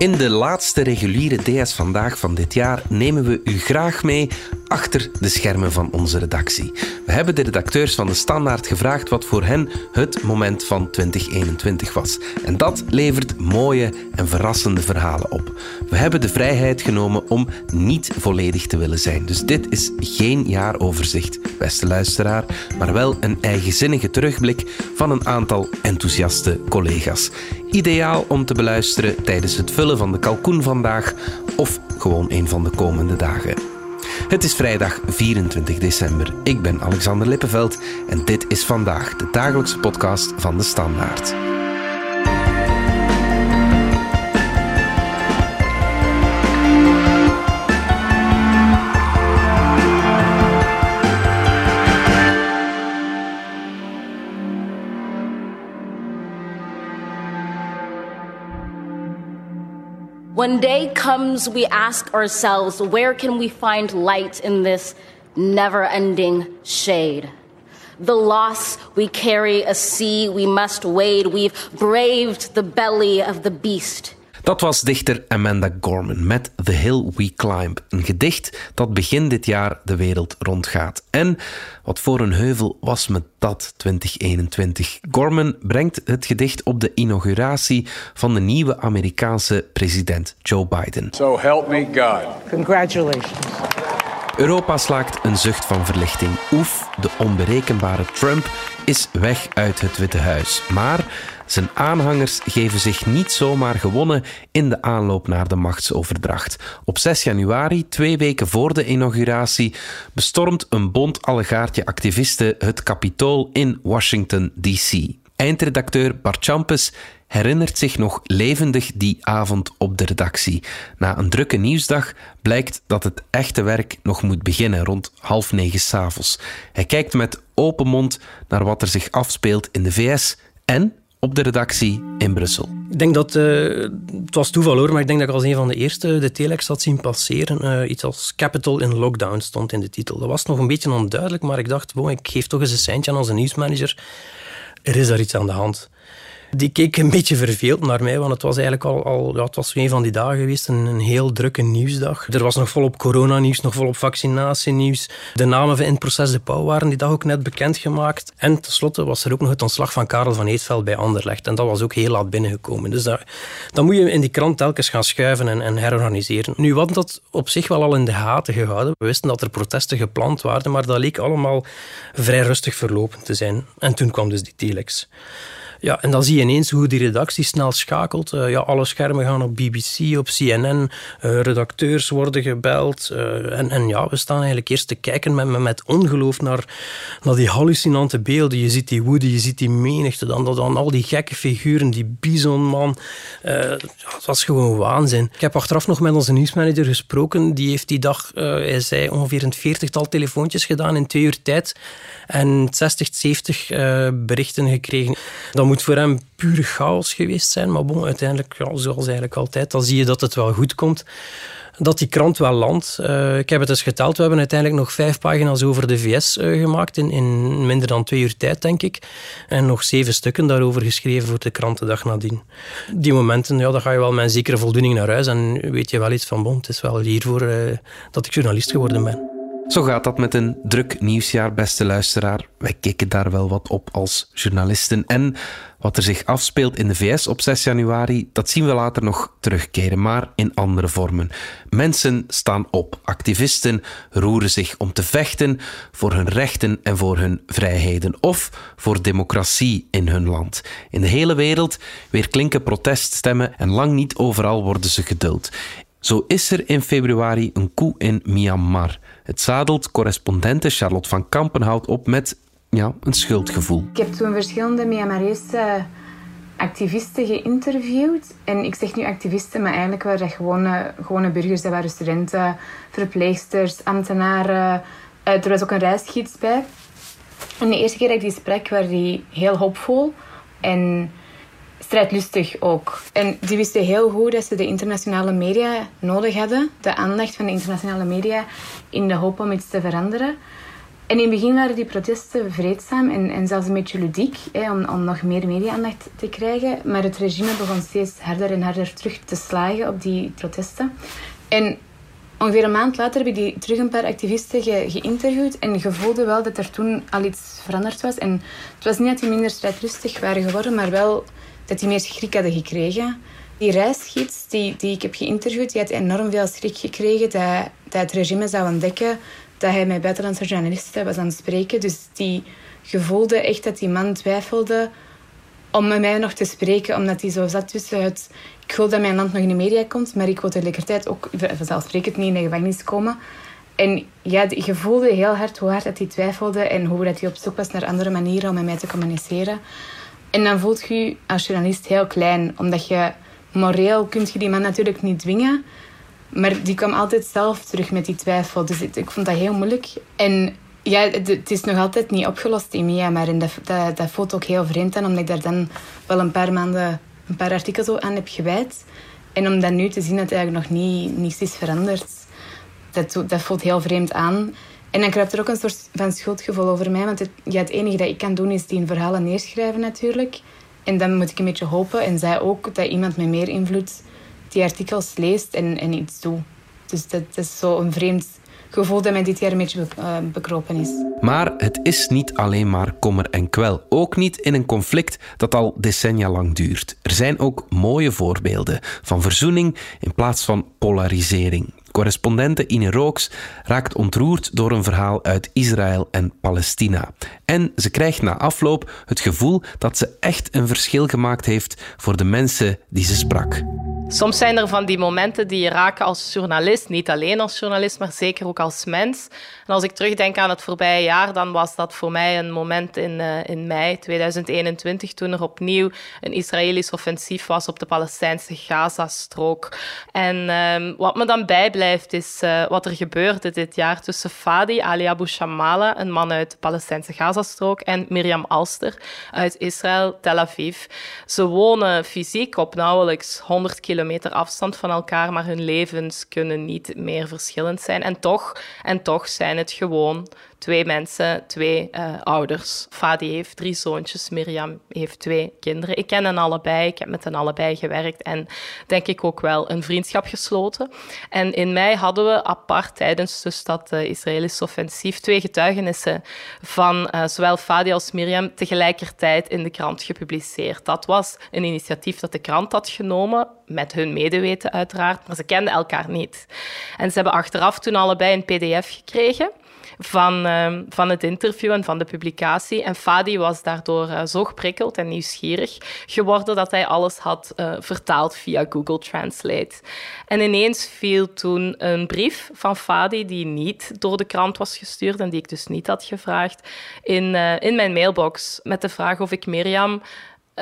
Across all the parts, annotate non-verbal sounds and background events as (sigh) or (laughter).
In de laatste reguliere DS Vandaag van dit jaar nemen we u graag mee achter de schermen van onze redactie. We hebben de redacteurs van de Standaard gevraagd wat voor hen het moment van 2021 was. En dat levert mooie en verrassende verhalen op. We hebben de vrijheid genomen om niet volledig te willen zijn. Dus dit is geen jaaroverzicht, beste luisteraar, maar wel een eigenzinnige terugblik van een aantal enthousiaste collega's. Ideaal om te beluisteren tijdens het vullen van de kalkoen vandaag of gewoon een van de komende dagen. Het is vrijdag 24 december. Ik ben Alexander Lippenveld en dit is vandaag de dagelijkse podcast van de Standaard. When day comes, we ask ourselves, where can we find light in this never ending shade? The loss we carry, a sea we must wade. We've braved the belly of the beast. Dat was dichter Amanda Gorman met The Hill We Climb. Een gedicht dat begin dit jaar de wereld rondgaat. En wat voor een heuvel was me dat 2021. Gorman brengt het gedicht op de inauguratie van de nieuwe Amerikaanse president Joe Biden. So help me God. Congratulations. Europa slaakt een zucht van verlichting. Oef, de onberekenbare Trump is weg uit het Witte Huis. Maar zijn aanhangers geven zich niet zomaar gewonnen in de aanloop naar de machtsoverdracht. Op 6 januari, twee weken voor de inauguratie, bestormt een bond allegaartje activisten het Capitool in Washington, D.C. Eindredacteur Bart Champes herinnert zich nog levendig die avond op de redactie. Na een drukke nieuwsdag blijkt dat het echte werk nog moet beginnen rond half negen s'avonds. Hij kijkt met open mond naar wat er zich afspeelt in de VS en op de redactie in Brussel. Ik denk dat, uh, het was toeval hoor, maar ik denk dat ik als een van de eerste de telex had zien passeren. Uh, iets als Capital in Lockdown stond in de titel. Dat was nog een beetje onduidelijk, maar ik dacht, wow, ik geef toch eens een seintje aan onze nieuwsmanager. Er is daar iets aan de hand. Die keek een beetje verveeld naar mij, want het was eigenlijk al, al ja, het was een van die dagen geweest, een, een heel drukke nieuwsdag. Er was nog volop coronanieuws, nog volop vaccinatienieuws. De namen van in proces De Pauw waren die dag ook net bekendgemaakt. En tenslotte was er ook nog het ontslag van Karel van Eetveld bij Anderlecht. En dat was ook heel laat binnengekomen. Dus dan moet je in die krant telkens gaan schuiven en, en herorganiseren. Nu, wat dat op zich wel al in de gaten gehouden. We wisten dat er protesten gepland waren, maar dat leek allemaal vrij rustig verlopen te zijn. En toen kwam dus die telex. Ja, en dan zie je ineens hoe die redactie snel schakelt. Uh, ja, alle schermen gaan op BBC, op CNN. Eh, redacteurs worden gebeld. Uh, en, en ja, we staan eigenlijk eerst te kijken met, met ongeloof naar, naar die hallucinante beelden. Je ziet die woede, je ziet die menigte. Dan, dan al die gekke figuren, die bisonman. dat was gewoon waanzin. Ik heb achteraf nog met onze nieuwsmanager gesproken. Die heeft die dag, hij zei, ongeveer een veertigtal telefoontjes gedaan in twee uur tijd. En 60, 70 berichten gekregen. Dan moet voor hem pure chaos geweest zijn. Maar bon, uiteindelijk, zoals eigenlijk altijd, dan zie je dat het wel goed komt. Dat die krant wel landt. Uh, ik heb het eens geteld. We hebben uiteindelijk nog vijf pagina's over de VS eh, gemaakt. In, in minder dan twee uur tijd, denk ik. En nog zeven stukken daarover geschreven voor de krant de dag nadien. Die momenten, ja, dan ga je wel met zekere voldoening naar huis. En weet je wel iets van, bon, het is wel hiervoor uh, dat ik journalist geworden ben. Zo gaat dat met een druk nieuwsjaar, beste luisteraar. Wij keken daar wel wat op als journalisten. En wat er zich afspeelt in de VS op 6 januari, dat zien we later nog terugkeren, maar in andere vormen. Mensen staan op. Activisten roeren zich om te vechten voor hun rechten en voor hun vrijheden. Of voor democratie in hun land. In de hele wereld weer klinken proteststemmen en lang niet overal worden ze geduld. Zo is er in februari een coup in Myanmar. Het zadelt correspondente Charlotte van Kampenhout op met ja, een schuldgevoel. Ik heb toen verschillende Myanmarese activisten geïnterviewd. En ik zeg nu activisten, maar eigenlijk waren dat gewone, gewone burgers. Dat waren studenten, verpleegsters, ambtenaren. Eh, er was ook een reisgids bij. En de eerste keer dat ik die sprak, werd die heel hoopvol. En strijdlustig ook. En die wisten heel goed dat ze de internationale media nodig hadden. De aandacht van de internationale media in de hoop om iets te veranderen. En in het begin waren die protesten vreedzaam en, en zelfs een beetje ludiek, hè, om, om nog meer media-aandacht te krijgen. Maar het regime begon steeds harder en harder terug te slagen op die protesten. En ongeveer een maand later heb ik die terug een paar activisten ge, geïnterviewd. En je voelde wel dat er toen al iets veranderd was. En het was niet dat die minder strijdlustig waren geworden, maar wel dat die meer schrik hadden gekregen. Die reisgids die, die ik heb geïnterviewd, die had enorm veel schrik gekregen dat, dat het regime zou ontdekken dat hij met buitenlandse journalisten was aan het spreken. Dus die gevoelde echt dat die man twijfelde om met mij nog te spreken, omdat hij zo zat tussen het... Ik wil dat mijn land nog in de media komt, maar ik wil tegelijkertijd ook vanzelfsprekend niet in de gevangenis komen. En ja, je voelde heel hard hoe hard dat hij twijfelde en hoe dat hij op zoek was naar andere manieren om met mij te communiceren. En dan voelt je je als journalist heel klein, omdat je moreel kunt je die man natuurlijk niet dwingen. Maar die kwam altijd zelf terug met die twijfel. Dus ik, vond dat heel moeilijk. En ja, het, is nog altijd niet opgelost in dat, dat, dat voelt ook heel vreemd aan, omdat ik daar dan wel een paar maanden een paar artikels aan heb gewijd. En om dan nu te zien dat eigenlijk nog niet, niets is veranderd, dat, dat voelt heel vreemd aan. En dan kruipt er ook een soort van schuldgevoel over mij. Want het, het enige dat ik kan doen is die verhalen neerschrijven natuurlijk. En dan moet ik een beetje hopen, en zij ook, dat iemand met meer invloed die artikels leest en, iets doet. Dus dat, is zo een vreemd gevoel dat mij dit jaar een beetje eh, bekropen is. Maar het is niet alleen maar kommer en kwel. Ook niet in een conflict dat al decennia lang duurt. Er zijn ook mooie voorbeelden van verzoening in plaats van polarisering. Correspondente Ine Rooks raakt ontroerd door een verhaal uit Israël en Palestina. En ze krijgt na afloop het gevoel dat ze echt een verschil gemaakt heeft voor de mensen die ze sprak. Soms zijn er van die momenten die je raken als journalist, niet alleen als journalist, maar zeker ook als mens. En als ik terugdenk aan het voorbije jaar, dan was dat voor mij een moment in, uh, in mei 2021, toen er opnieuw een Israëlisch offensief was op de Palestijnse Gazastrook. En uh, wat me dan bijblijft is uh, wat er gebeurde dit jaar tussen Fadi Ali Abu Shamala, een man uit de Palestijnse Gazastrook, en Miriam Alster uit Israël, Tel Aviv. Ze wonen fysiek op nauwelijks 100 kilometer kilometer afstand van elkaar, maar hun levens kunnen niet meer verschillend zijn. En toch, en toch zijn het gewoon twee mensen, twee uh, ouders. Fadi heeft drie zoontjes, Mirjam heeft twee kinderen. Ik ken hen allebei, ik heb met hen allebei gewerkt en denk ik ook wel een vriendschap gesloten. En in mei hadden we apart tijdens dus dat uh, Israëlische offensief twee getuigenissen van uh, zowel Fadi als Mirjam tegelijkertijd in de krant gepubliceerd. Dat was een initiatief dat de krant had genomen, met hun medeweten uiteraard, maar ze kenden elkaar niet. En ze hebben achteraf toen allebei een pdf gekregen van, uh, van het interview en van de publicatie. En Fadi was daardoor uh, zo geprikkeld en nieuwsgierig geworden dat hij alles had uh, vertaald via Google Translate. En ineens viel toen een brief van Fadi, die niet door de krant was gestuurd en die ik dus niet had gevraagd, in, uh, in mijn mailbox met de vraag of ik Mirjam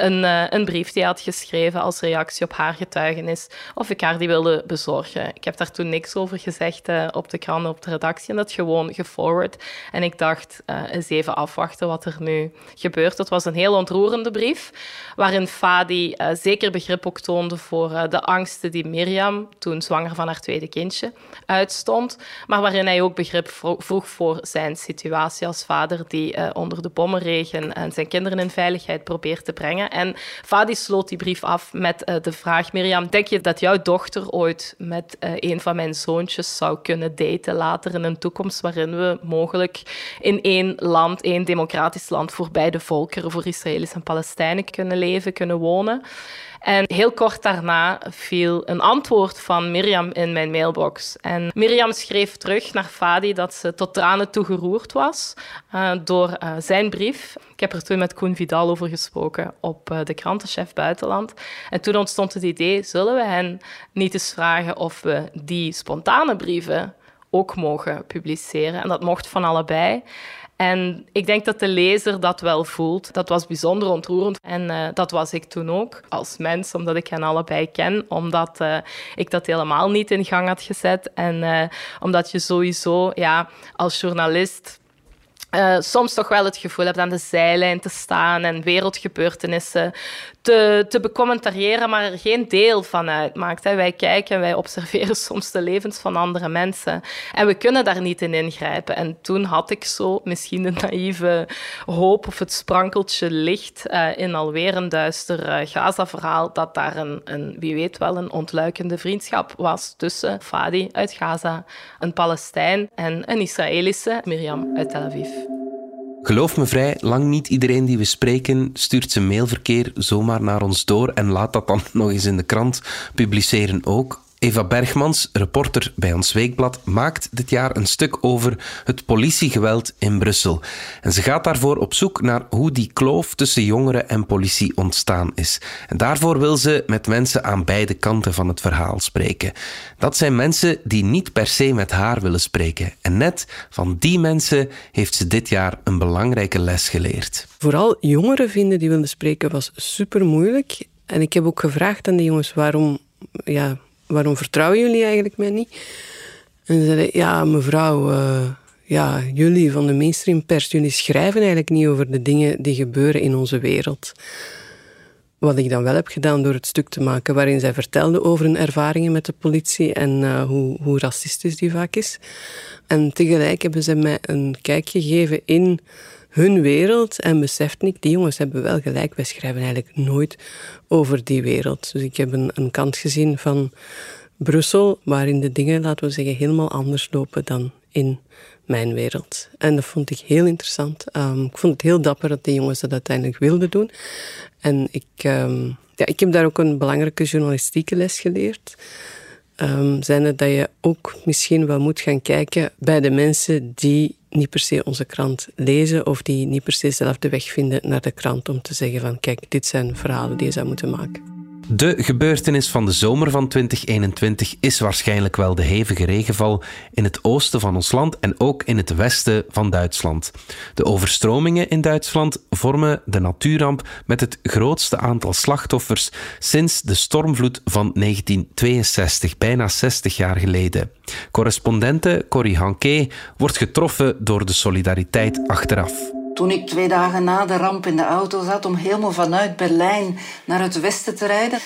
een, uh, een brief die hij had geschreven als reactie op haar getuigenis, of ik haar die wilde bezorgen. Ik heb daar toen niks over gezegd uh, op de krant, op de redactie, en dat gewoon geforward. En ik dacht, uh, eens even afwachten wat er nu gebeurt. Het was een heel ontroerende brief, waarin Fadi zeker begrip ook toonde voor de angsten die Mirjam, toen zwanger van haar tweede kindje, uitstond, maar waarin hij ook begrip vroeg voor zijn situatie als vader die onder de bommenregen en zijn kinderen in veiligheid probeert te brengen. En Fadi sloot die brief af met uh, de vraag: Mirjam, denk je dat jouw dochter ooit met uh, een van mijn zoontjes zou kunnen daten later in een toekomst waarin we mogelijk in één land, één democratisch land voor beide volkeren, voor Israëli's en Palestijnen kunnen leven, kunnen wonen? En heel kort daarna viel een antwoord van Mirjam in mijn mailbox. En Mirjam schreef terug naar Fadi dat ze tot tranen toegeroerd was uh, door uh, zijn brief. Ik heb er toen met Koen Vidal over gesproken op uh, de krantenchef Buitenland. En toen ontstond het idee, zullen we hen niet eens vragen of we die spontane brieven ook mogen publiceren. En dat mocht van allebei. En ik denk dat de lezer dat wel voelt. Dat was bijzonder ontroerend. En uh, dat was ik toen ook als mens, omdat ik hen allebei ken. Omdat uh, ik dat helemaal niet in gang had gezet. En uh, omdat je sowieso ja, als journalist uh, soms toch wel het gevoel hebt aan de zijlijn te staan en wereldgebeurtenissen te, te becommentariëren, maar er geen deel van uitmaakt. Wij kijken en wij observeren (laughs) soms de levens van andere mensen. En we kunnen daar niet in ingrijpen. En toen had ik zo misschien de naïeve hoop of het sprankeltje licht uh, in alweer een duister uh, Gaza-verhaal, dat daar een, een, wie weet wel, een ontluikende vriendschap was tussen Fadi uit Gaza, een Palestijn en een Israëlische Miriam uit Tel Aviv. Geloof me vrij, lang niet iedereen die we spreken stuurt zijn mailverkeer zomaar naar ons door en laat dat dan (laughs) nog eens in de krant publiceren ook. Eva Bergmans, reporter bij ons weekblad, maakt dit jaar een stuk over het politiegeweld in Brussel. En ze gaat daarvoor op zoek naar hoe die kloof tussen jongeren en politie ontstaan is. En daarvoor wil ze met mensen aan beide kanten van het verhaal spreken. Dat zijn mensen die niet per se met haar willen spreken. En net van die mensen heeft ze dit jaar een belangrijke les geleerd. Vooral jongeren vinden die willen spreken was super moeilijk. En ik heb ook gevraagd aan de jongens waarom. Ja, waarom vertrouwen jullie eigenlijk mij niet? En ze zeiden, ja, mevrouw, uh, ja, jullie van de mainstream pers, jullie schrijven eigenlijk niet over de dingen die gebeuren in onze wereld. Wat ik dan wel heb gedaan door het stuk te maken waarin zij vertelde over hun ervaringen met de politie en uh, hoe, hoe racistisch die vaak is. En tegelijk hebben ze mij een kijk gegeven in hun wereld en beseft ik, die jongens hebben wel gelijk, wij schrijven eigenlijk nooit over die wereld. Dus ik heb een, een kant gezien van Brussel, waarin de dingen, laten we zeggen, helemaal anders lopen dan in mijn wereld. En dat vond ik heel interessant. Um, ik vond het heel dapper dat die jongens dat uiteindelijk wilden doen. En ik, um, ja, ik heb daar ook een belangrijke journalistieke les geleerd. Um, zijn het dat je ook misschien wel moet gaan kijken bij de mensen die niet per se onze krant lezen of die niet per se zelf de weg vinden naar de krant om te zeggen van kijk, dit zijn verhalen die je zou moeten maken. De gebeurtenis van de zomer van 2021 is waarschijnlijk wel de hevige regenval in het oosten van ons land en ook in het westen van Duitsland. De overstromingen in Duitsland vormen de natuurramp met het grootste aantal slachtoffers sinds de stormvloed van 1962, bijna 60 jaar geleden. Correspondente Corrie Hanke wordt getroffen door de solidariteit achteraf. Toen ik twee dagen na de ramp in de auto zat om helemaal vanuit Berlijn naar het westen te rijden.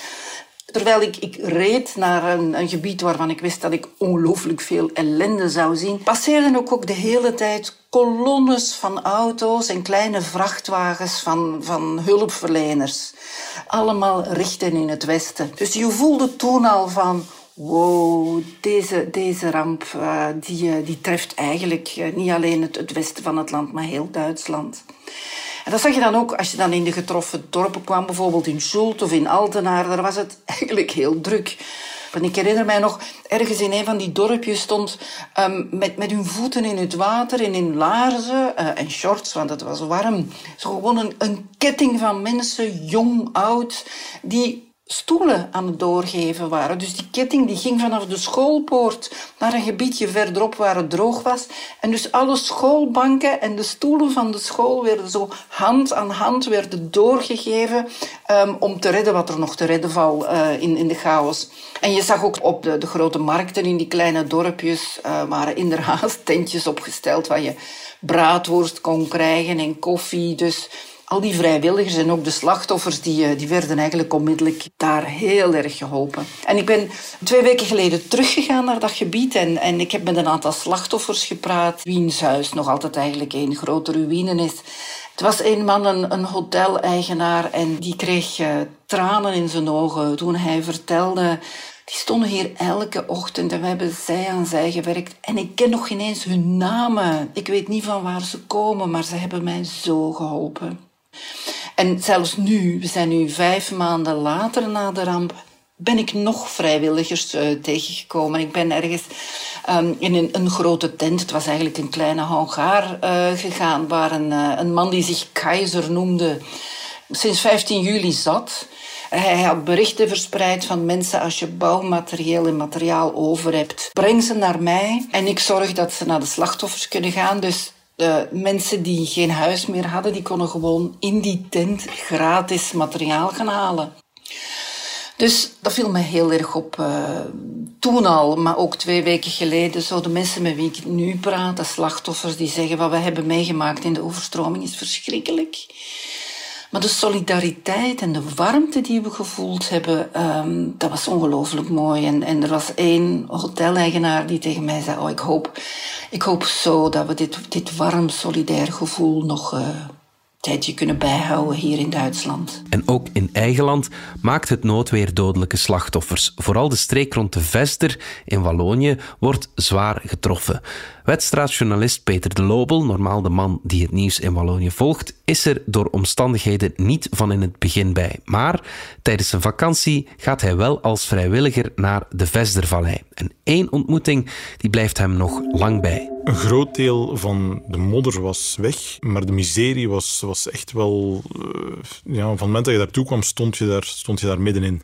Terwijl ik, ik reed naar een, een gebied waarvan ik wist dat ik ongelooflijk veel ellende zou zien, passeerden ook, ook de hele tijd kolonnes van auto's en kleine vrachtwagens van, van hulpverleners. Allemaal richten in het westen. Dus je voelde toen al van wow, deze, deze ramp uh, die, uh, die treft eigenlijk uh, niet alleen het, westen van het land, maar heel Duitsland. En dat zag je dan ook als je dan in de getroffen dorpen kwam, bijvoorbeeld in Schult of in Altenaar. Daar was het (laughs) eigenlijk heel druk. En ik herinner mij nog, ergens in een van die dorpjes stond um, met, met hun voeten in het water en in laarzen en shorts, want het was warm. Zo gewoon een, een ketting van mensen, jong, oud, die stoelen aan het doorgeven waren. Dus die ketting die ging vanaf de schoolpoort naar een gebiedje verderop waar het droog was. En dus alle schoolbanken en de stoelen van de school werden zo hand aan hand werden doorgegeven um, om te redden wat er nog te redden valt uh, in, in de chaos. En je zag ook op de, de grote markten in die kleine dorpjes uh, waren inderdaad tentjes opgesteld waar je braadworst kon krijgen en koffie. Dus al die vrijwilligers en ook de slachtoffers, die, eh, die werden eigenlijk onmiddellijk daar heel erg geholpen. En ik ben twee weken geleden teruggegaan naar dat gebied en, en ik heb met een aantal slachtoffers gepraat. Wiens huis nog altijd eigenlijk een grote ruïne is. Het was een man, een, een hoteleigenaar, en die kreeg uh, tranen in zijn ogen toen hij vertelde die stonden hier elke ochtend en we hebben zij aan zij gewerkt. En ik ken nog geen eens hun namen. Ik weet niet van waar ze komen, maar ze hebben mij zo geholpen. En zelfs nu, we zijn nu vijf maanden later na de ramp, ben ik nog vrijwilligers uh, tegengekomen. Ik ben ergens um, in een, een, grote tent, het was eigenlijk een kleine hangaar, uh, gegaan, waar een, uh, een man die zich Keizer noemde, sinds 15 juli zat. Hij had berichten verspreid van mensen, als je bouwmateriaal en materiaal over hebt, breng ze naar mij en ik zorg dat ze naar de slachtoffers kunnen gaan. Dus de mensen die geen huis meer hadden, die konden gewoon in die tent gratis materiaal gaan halen. Dus dat viel me heel erg op uh, toen al, maar ook twee weken geleden. Zo de mensen met wie ik nu praat, de slachtoffers, die zeggen wat we hebben meegemaakt in de overstroming is verschrikkelijk. Maar de solidariteit en de warmte die we gevoeld hebben, ehm, dat was ongelooflijk mooi. En, en er was één hoteleigenaar die tegen mij zei, oh, ik hoop, ik hoop zo dat we dit, dit warm, solidair gevoel nog... Uh, tijdje kunnen bijhouden hier in Duitsland. En ook in eigen land maakt het noodweer dodelijke slachtoffers. Vooral de streek rond de Vester in Wallonië wordt zwaar getroffen. Wedstraatjournalist Peter de Lobel, normaal de man die het nieuws in Wallonië volgt, is er door omstandigheden niet van in het begin bij. Maar tijdens zijn vakantie gaat hij wel als vrijwilliger naar de Vestervallei. En één ontmoeting die blijft hem nog lang bij. Een groot deel van de modder was weg, maar de miserie was, was echt wel... Uh, ja, van het moment dat je daartoe kwam, stond je daar, stond je daar middenin.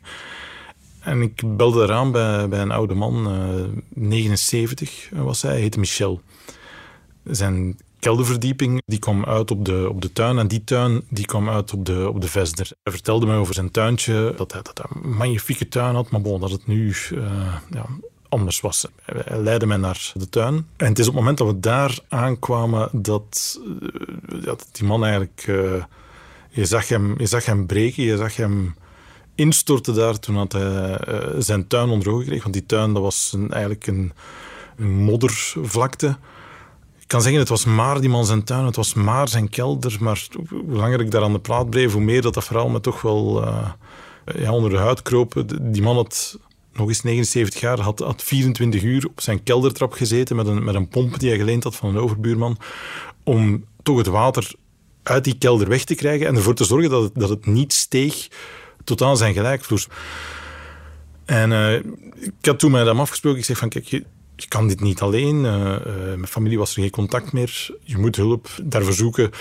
En ik belde eraan bij, een oude man, uh, eh, 79 was hij, heette Michel. Zijn kelderverdieping die kwam uit op de, op de tuin en die tuin die kwam uit op de, op de Vesder. Hij vertelde mij over zijn tuintje, dat hij, dat een magnifieke tuin had, maar bon, dat het nu uh, ja, anders was. Hij leidde mij naar de tuin. En het is op het moment dat we daar aankwamen dat, uh, dat die man eigenlijk... je, zag hem, je zag hem breken, je zag hem instortte daar toen had hij uh, zijn tuin onder ogen. Want die tuin dat was eigenlijk een, een, moddervlakte. Ik kan zeggen, het was maar die man zijn tuin, het was maar zijn kelder. Maar hoe langer ik daar aan de praat bleef, hoe meer dat dat vooral me toch wel uh, ja, onder de huid kroop. Die man had nog eens 79 jaar, had, had 24 uur op zijn keldertrap gezeten met een, met een pomp die hij geleend had van een overbuurman. Om toch het water uit die kelder weg te krijgen en ervoor te zorgen dat dat het niet steeg totaal zijn gelijkvloers. En uh, ik had toen met hem afgesproken. Ik zeg van, kijk, je, kan dit niet alleen. Uh, mijn familie was er geen contact meer. Je moet hulp daarvoor zoeken.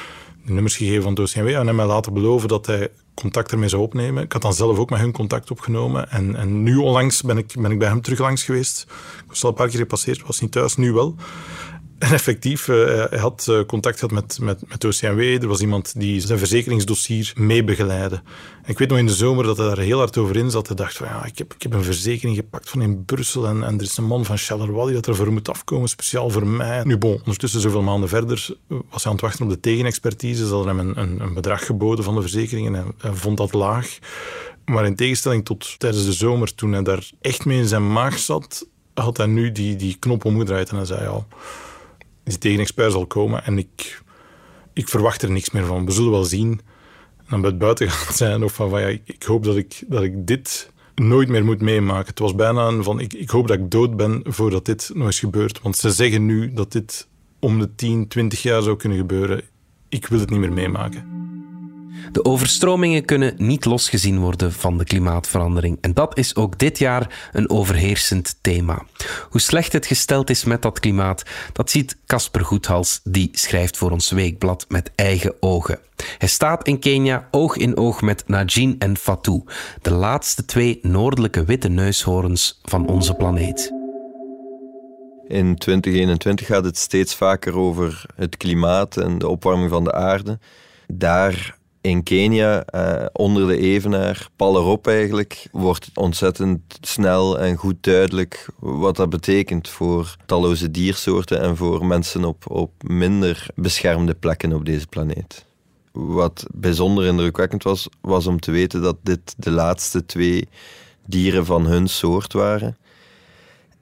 De nummers gegeven van het OCMW. En hij mij laten beloven dat hij contact ermee zou opnemen. Ik had dan zelf ook met hun contact opgenomen. En, en nu onlangs ben ik, ben ik bij hem terug langs geweest. Ik was al een paar keer gepasseerd, was niet thuis, nu wel. En effectief, uh, hij had uh, contact gehad met, met, met OCMW. Er was iemand die zijn verzekeringsdossier mee begeleidde. En ik weet nog in de zomer dat hij daar heel hard over in zat. Hij dacht van, ja, ik heb, ik heb een verzekering gepakt van in Brussel en, er is een man van Charleroi dat ervoor moet afkomen, speciaal voor mij. Nu bon, ondertussen zoveel maanden verder was hij aan het wachten op de tegenexpertise. Ze hadden hem een, een, een bedrag geboden van de verzekering en hij, vond dat laag. Maar in tegenstelling tot tijdens de zomer, toen hij daar echt mee in zijn maag zat, had hij nu die, die knop omgedraaid en hij zei, ja die tegenexpert zal komen en ik, ik verwacht er niks meer van. We zullen wel zien. dan bij het buiten (laughs) gaan zijn of van, van ja, ik, hoop dat ik, dat ik dit nooit meer moet meemaken. Het was bijna een van, ik, ik hoop dat ik dood ben voordat dit nog eens gebeurt. Want ze zeggen nu dat dit om de 10, 20 jaar zou kunnen gebeuren. Ik wil het niet meer meemaken. De overstromingen kunnen niet losgezien worden van de klimaatverandering. En dat is ook dit jaar een overheersend thema. Hoe slecht het gesteld is met dat klimaat, dat ziet Casper Goethals, die schrijft voor ons weekblad met eigen ogen. Hij staat in Kenia oog in oog met Najin en Fatou, de laatste twee noordelijke witte neushoorns van onze planeet. In 2021 gaat het steeds vaker over het klimaat en de opwarming van de aarde. Daar in Kenia, uh, onder de evenaar, pal erop eigenlijk, wordt ontzettend snel en goed duidelijk wat dat betekent voor talloze diersoorten en voor mensen op, op minder beschermde plekken op deze planeet. Wat bijzonder indrukwekkend was, was om te weten dat dit de laatste twee dieren van hun soort waren.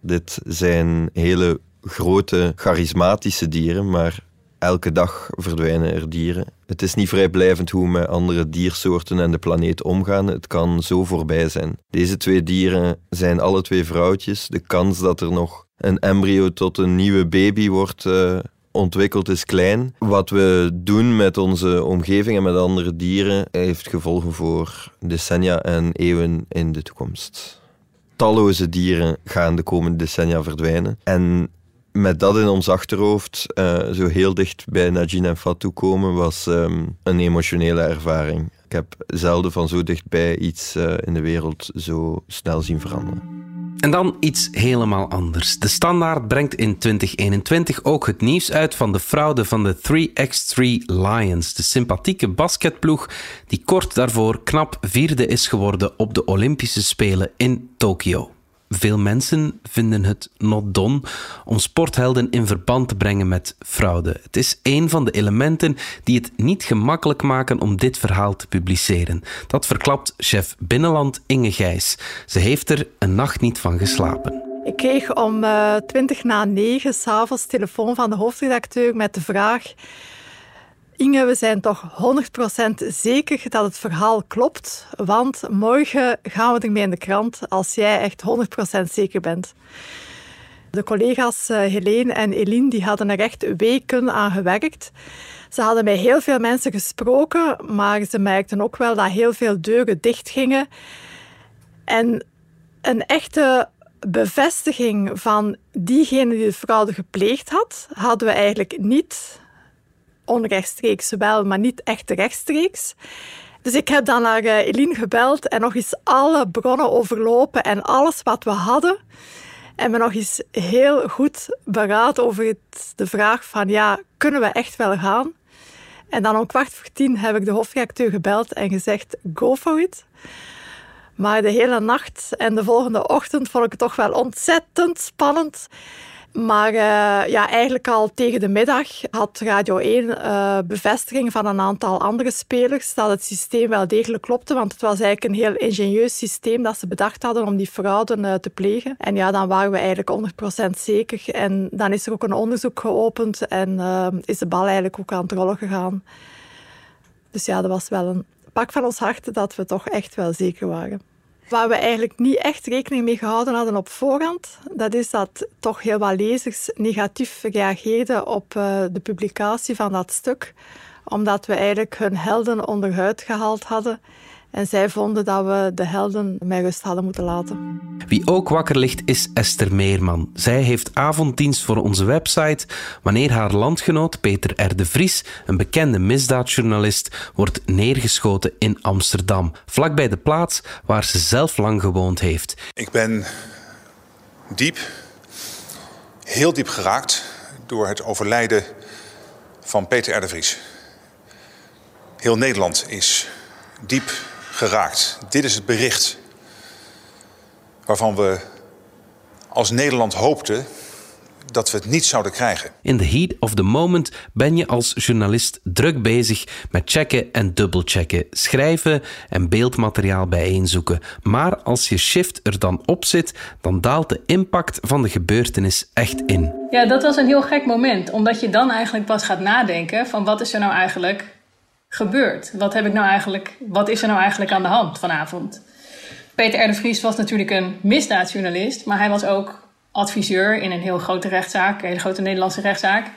Dit zijn hele grote, charismatische dieren, maar elke dag verdwijnen er dieren. Het is niet vrijblijvend hoe we met andere diersoorten en de planeet omgaan. Het kan zo voorbij zijn. Deze twee dieren zijn alle twee vrouwtjes. De kans dat er nog een embryo tot een nieuwe baby wordt uh, ontwikkeld is klein. Wat we doen met onze omgeving en met andere dieren heeft gevolgen voor decennia en eeuwen in de toekomst talloze dieren gaan de komende decennia verdwijnen. En met dat in ons achterhoofd uh, zo heel dicht bij Najin en Fatou komen was um, een emotionele ervaring. Ik heb zelden van zo dichtbij iets uh, in de wereld zo snel zien veranderen. En dan iets helemaal anders. De Standaard brengt in 2021 ook het nieuws uit van de fraude van de 3x3 Lions, de sympathieke basketploeg die kort daarvoor knap vierde is geworden op de Olympische Spelen in Tokio. Veel mensen vinden het not done om sporthelden in verband te brengen met fraude. Het is een van de elementen die het niet gemakkelijk maken om dit verhaal te publiceren. Dat verklapt chef Binnenland Inge Gijs. Ze heeft er een nacht niet van geslapen. Ik kreeg om uh, 20 na 9 s'avonds telefoon van de hoofdredacteur met de vraag Inge, we zijn toch 100% zeker dat het verhaal klopt, want morgen gaan we ermee in de krant als jij echt 100% zeker bent. De collega's uh, Helene en Eline die hadden er echt weken aan gewerkt. Ze hadden met heel veel mensen gesproken, maar ze merkten ook wel dat heel veel deuren dichtgingen. En een echte bevestiging van diegene die de fraude gepleegd had, hadden we eigenlijk niet onrechtstreeks wel, maar niet echt rechtstreeks. Dus ik heb dan naar uh, Eline gebeld en nog eens alle bronnen overlopen en alles wat we hadden. En me nog eens heel goed beraad over het, de vraag van, ja, kunnen we echt wel gaan? En dan om kwart voor tien heb ik de hoofdredacteur gebeld en gezegd, go for it. Maar de hele nacht en de volgende ochtend vond ik het toch wel ontzettend spannend. Maar uh, ja, eigenlijk al tegen de middag had Radio 1 uh, eh, bevestiging van een aantal andere spelers dat het systeem wel degelijk klopte. Want het was eigenlijk een heel ingenieus systeem dat ze bedacht hadden om die fraude uh, te plegen. En ja, dan waren we eigenlijk 100% zeker. En dan is er ook een onderzoek geopend en is de bal eigenlijk ook aan het rollen gegaan. Dus ja, dat was wel een pak van ons hart dat we toch echt wel zeker waren. Waar we eigenlijk niet echt rekening mee gehouden hadden op voorhand, dat is dat toch heel wat lezers negatief reageerden op uh, de publicatie van dat stuk, omdat we eigenlijk hun helden onderuit gehaald hadden en zij vonden dat we de helden met rust hadden moeten laten. Wie ook wakker ligt is Esther Meerman. Zij heeft avonddienst voor onze website wanneer haar landgenoot Peter R. de Vries, een bekende misdaadjournalist, wordt neergeschoten in Amsterdam, vlakbij de plaats waar ze zelf lang gewoond heeft. Ik ben diep, heel diep geraakt door het overlijden van Peter R. de Vries. Heel Nederland is diep geraakt. Dit is het bericht waarvan we als Nederland hoopten dat we het niet zouden krijgen. In the heat of the moment ben je als journalist druk bezig met checken en dubbelchecken, schrijven en beeldmateriaal bijeenzoeken. Maar als je shift er dan op zit, dan daalt de impact van de gebeurtenis echt in. Ja, dat was een heel gek moment, omdat je dan eigenlijk pas gaat nadenken van wat is er nou eigenlijk gebeurd? Wat, heb ik nou eigenlijk, wat is er nou eigenlijk aan de hand vanavond? Peter R. de Vries was natuurlijk een misdaadjournalist, maar hij was ook adviseur in een heel grote rechtszaak, een hele grote Nederlandse rechtszaak.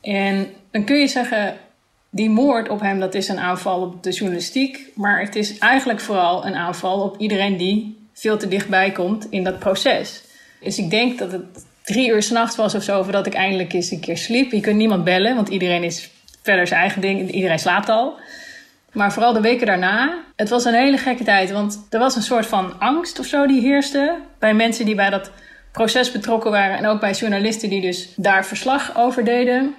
En dan kun je zeggen, die moord op hem, dat is een aanval op de journalistiek, maar het is eigenlijk vooral een aanval op iedereen die veel te dichtbij komt in dat proces. Dus ik denk dat het drie uur s'nachts was of zo, voordat ik eindelijk eens een keer sliep. Je kunt niemand bellen, want iedereen is verder zijn eigen ding. Iedereen slaapt al. Maar vooral de weken daarna, het was een hele gekke tijd. Want er was een soort van angst of zo die heerste. Bij mensen die bij dat proces betrokken waren. En ook bij journalisten die dus daar verslag over deden.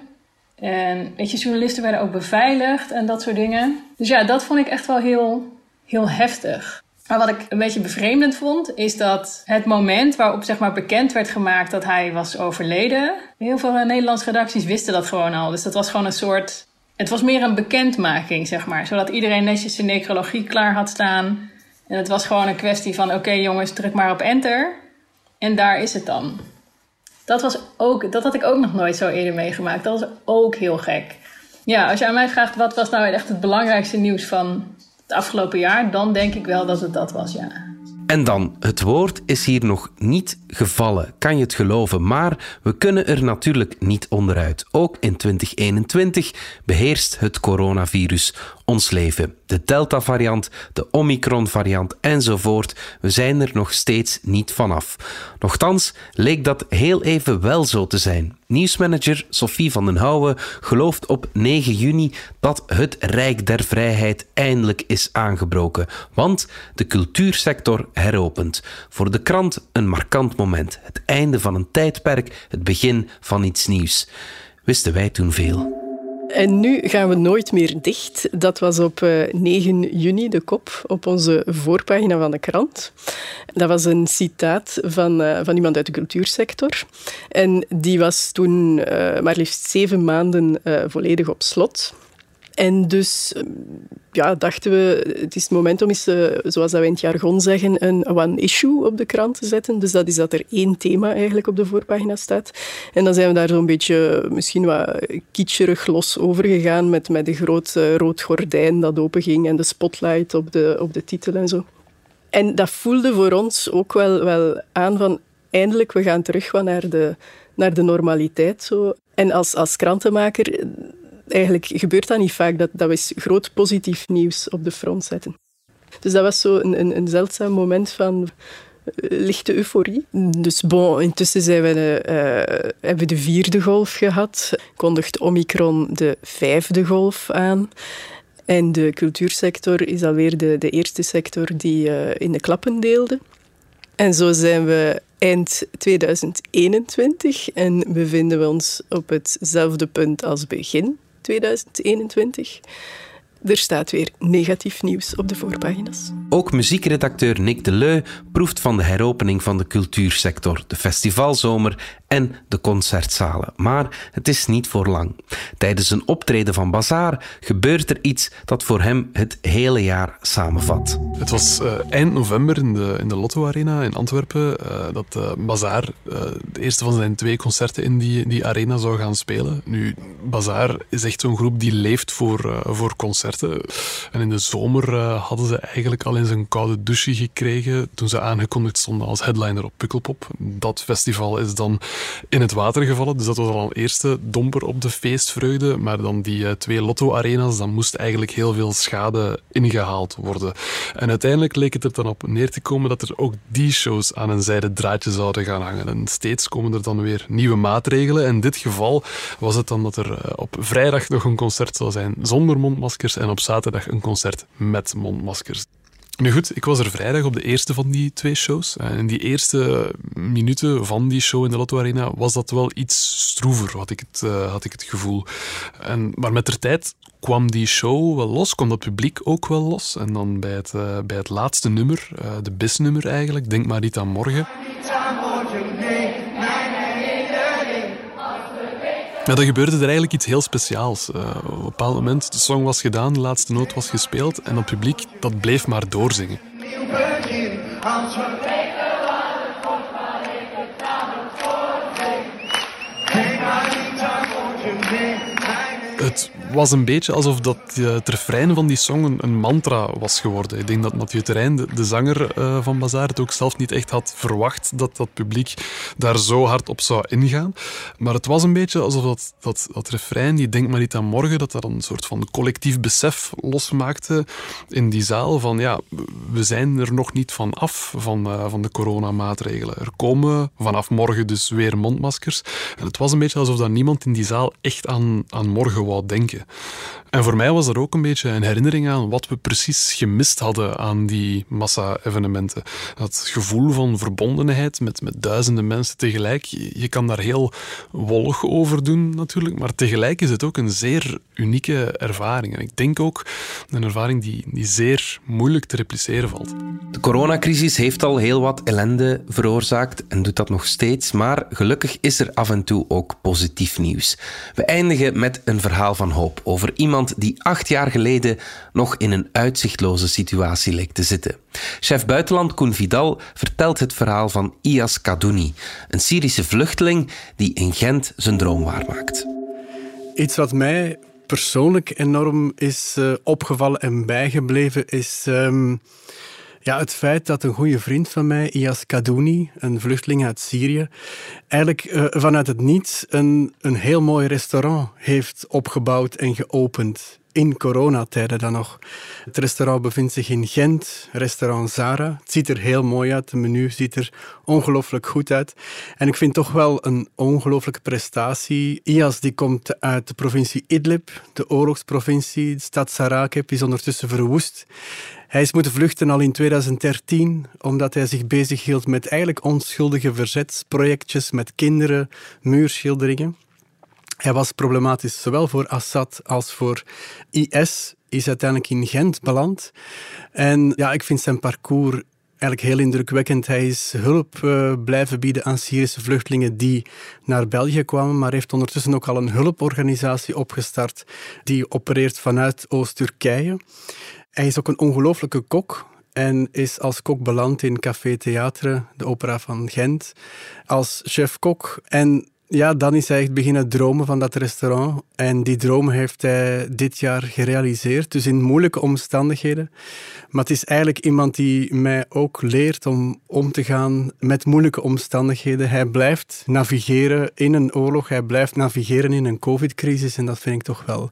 En weet je, journalisten werden ook beveiligd en dat soort dingen. Dus ja, dat vond ik echt wel heel, heel heftig. Maar wat ik een beetje bevreemdend vond, is dat het moment waarop zeg maar, bekend werd gemaakt dat hij was overleden. Heel veel Nederlandse redacties wisten dat gewoon al. Dus dat was gewoon een soort. Het was meer een bekendmaking, zeg maar. Zodat iedereen netjes zijn necrologie klaar had staan. En het was gewoon een kwestie van: oké jongens, druk maar op enter. En daar is het dan. Dat, was ook, dat had ik ook nog nooit zo eerder meegemaakt. Dat was ook heel gek. Ja, als je aan mij vraagt wat was nou echt het belangrijkste nieuws van afgelopen jaar, dan denk ik wel dat het dat was, ja. En dan, het woord is hier nog niet gevallen, kan je het geloven, maar we kunnen er natuurlijk niet onderuit. Ook in 2021 beheerst het coronavirus ons leven. De Delta-variant, de Omicron-variant enzovoort. We zijn er nog steeds niet vanaf. Nochtans leek dat heel even wel zo te zijn. Nieuwsmanager Sophie van den Houwen gelooft op 9 juni dat het Rijk der Vrijheid eindelijk is aangebroken. Want de cultuursector heropent. Voor de krant een markant moment. Het einde van een tijdperk, het begin van iets nieuws. Wisten wij toen veel? En nu gaan we nooit meer dicht. Dat was op 9 eh, juni de kop op onze voorpagina van de krant. Dat was een citaat van, uh, van iemand uit de cultuursector. En die was toen uh, maar liefst zeven maanden volledig op slot. En dus ja, dachten we, het is het moment om eens, uh, zoals we in het jargon zeggen, een one issue op de krant te zetten. Dus dat is dat er één thema eigenlijk op de voorpagina staat. En dan zijn we daar zo'n beetje misschien wat kitscherig los over gegaan met, met een groot uh, rood gordijn dat openging en de spotlight op de, op de titel en zo. En dat voelde voor ons ook wel, wel aan van eindelijk, we gaan terug naar de, naar de normaliteit. Zo. En als, als krantenmaker eigenlijk gebeurt dat niet vaak, dat, dat we groot positief nieuws op de front zetten. Dus dat was zo een, een, een zeldzaam moment van uh, lichte euforie. Dus bon, intussen zijn we, uh, hebben we de vierde golf gehad. Kondigt Omicron de vijfde golf aan. En de cultuursector is alweer de, de eerste sector die uh, in de klappen deelde. En zo zijn we eind 2021 en bevinden we ons op hetzelfde punt als begin 2021. Er staat weer negatief nieuws op de voorpagina's. Ook muziekredacteur Nick Deleu proeft van de heropening van de cultuursector, de festivalzomer en de concertzalen. Maar het is niet voor lang. Tijdens een optreden van Bazaar gebeurt er iets dat voor hem het hele jaar samenvat. Het was uh, eind november in de, in de Lotto Arena in Antwerpen uh, dat uh, Bazaar de eerste van zijn twee concerten in die, die arena zou gaan spelen. Nu, Bazaar is echt zo'n groep die leeft voor, voor concerten. En in de zomer hadden ze eigenlijk al eens een koude douche gekregen toen ze aangekondigd stonden als headliner op Pukkelpop. Dat festival is dan in het water gevallen. Dus dat was al een eerste domper op de feestvreugde. Maar dan die uh, twee lotto-arena's, dan moest eigenlijk heel veel schade ingehaald worden. En uiteindelijk leek het er dan op neer te komen dat er ook die shows aan een zijde draadje zouden gaan hangen. En steeds komen er dan weer nieuwe maatregelen. In dit geval was het dan dat er op vrijdag nog een concert zou zijn zonder mondmaskers en op zaterdag een concert met mondmaskers. Nu goed, ik was er vrijdag op de eerste van die twee shows. En in die eerste minuten van die show in de Lotto Arena was dat wel iets stroever, had ik het, uh, had ik het gevoel. En, maar met de tijd kwam die show wel los, kwam dat publiek ook wel los. En dan bij het, uh, bij het laatste nummer, uh, de bisnummer eigenlijk, Denk maar niet aan morgen. Ja, dan gebeurde er eigenlijk iets heel speciaals. Uh, op een bepaald moment, de song was gedaan, de laatste noot was gespeeld en het publiek dat bleef maar doorzingen. Het was een beetje alsof dat, uh, het refrein van die song een, mantra was geworden. Ik denk dat Mathieu Terrein, de, zanger uh, van Bazaar, het ook zelf niet echt had verwacht dat dat publiek daar zo hard op zou ingaan. Maar het was een beetje alsof dat, dat, dat refrein, die Denk maar niet aan morgen, dat een soort van collectief besef losmaakte in die zaal van ja, we zijn er nog niet van af van, uh, van de coronamaatregelen. Er komen vanaf morgen dus weer mondmaskers. En het was een beetje alsof dat niemand in die zaal echt aan, aan morgen wou denken. En voor mij was er ook een beetje een herinnering aan wat we precies gemist hadden aan die massa-evenementen. Dat gevoel van verbondenheid met, met duizenden mensen tegelijk. Je, kan daar heel wollig over doen natuurlijk, maar tegelijk is het ook een zeer unieke ervaring. En ik denk ook een ervaring die, die zeer moeilijk te repliceren valt. De coronacrisis heeft al heel wat ellende veroorzaakt en doet dat nog steeds, maar gelukkig is er af en toe ook positief nieuws. We eindigen met een verhaal van hoop over iemand die acht jaar geleden nog in een uitzichtloze situatie leek te zitten. Chef buitenland Koen Vidal vertelt het verhaal van Ias Kadouni, een Syrische vluchteling die in Gent zijn droom waarmaakt. Iets wat mij persoonlijk enorm is uh, opgevallen en bijgebleven is. Um, ja, het feit dat een goede vriend van mij, Ias Kadouni, een vluchteling uit Syrië, eigenlijk uh, vanuit het niets een, een heel mooi restaurant heeft opgebouwd en geopend. In coronatijden dan nog. Het restaurant bevindt zich in Gent, restaurant Zara. Het ziet er heel mooi uit, het menu ziet er ongelooflijk goed uit. En ik vind toch wel een ongelooflijke prestatie. IAS die komt uit de provincie Idlib, de oorlogsprovincie. De stad Sarakeb is ondertussen verwoest. Hij is moeten vluchten al in 2013, omdat hij zich bezighield met eigenlijk onschuldige verzetsprojectjes met kinderen, muurschilderingen. Hij was problematisch zowel voor Assad als voor IS, is uiteindelijk in Gent beland. En ja, ik vind zijn parcours eigenlijk heel indrukwekkend. Hij is hulp uh, blijven bieden aan Syrische vluchtelingen die naar België kwamen, maar heeft ondertussen ook al een hulporganisatie opgestart die opereert vanuit Oost-Turkije. Hij is ook een ongelooflijke kok en is als kok beland in Café Theatre, de opera van Gent, als chef-kok. En ja, dan is hij echt beginnen dromen van dat restaurant. En die droom heeft hij dit jaar gerealiseerd, dus in moeilijke omstandigheden. Maar het is eigenlijk iemand die mij ook leert om om te gaan met moeilijke omstandigheden. Hij blijft navigeren in een oorlog, hij blijft navigeren in een covid-crisis. En dat vind ik toch wel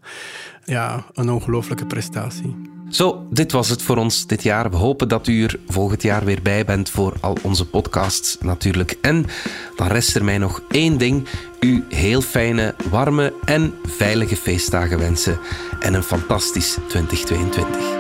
ja, een ongelooflijke prestatie. Zo, dit was het voor ons dit jaar. We hopen dat u er volgend jaar weer bij bent voor al onze podcasts natuurlijk. En dan rest er mij nog één ding. U heel fijne, warme en veilige feestdagen wensen. En een fantastisch 2022.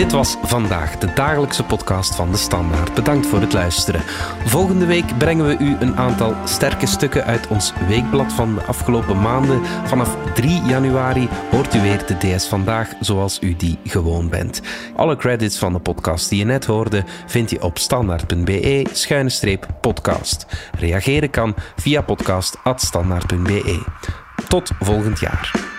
Dit was vandaag de dagelijkse podcast van de Standaard. Bedankt voor het luisteren. Volgende week brengen we u een aantal sterke stukken uit ons weekblad van de afgelopen maanden. Vanaf 3 januari hoort u weer de DS Vandaag zoals u die gewoon bent. Alle credits van de podcast die je net hoorde vind je op standaard.be-podcast. Reageren kan via podcast.standaard.be. Tot volgend jaar.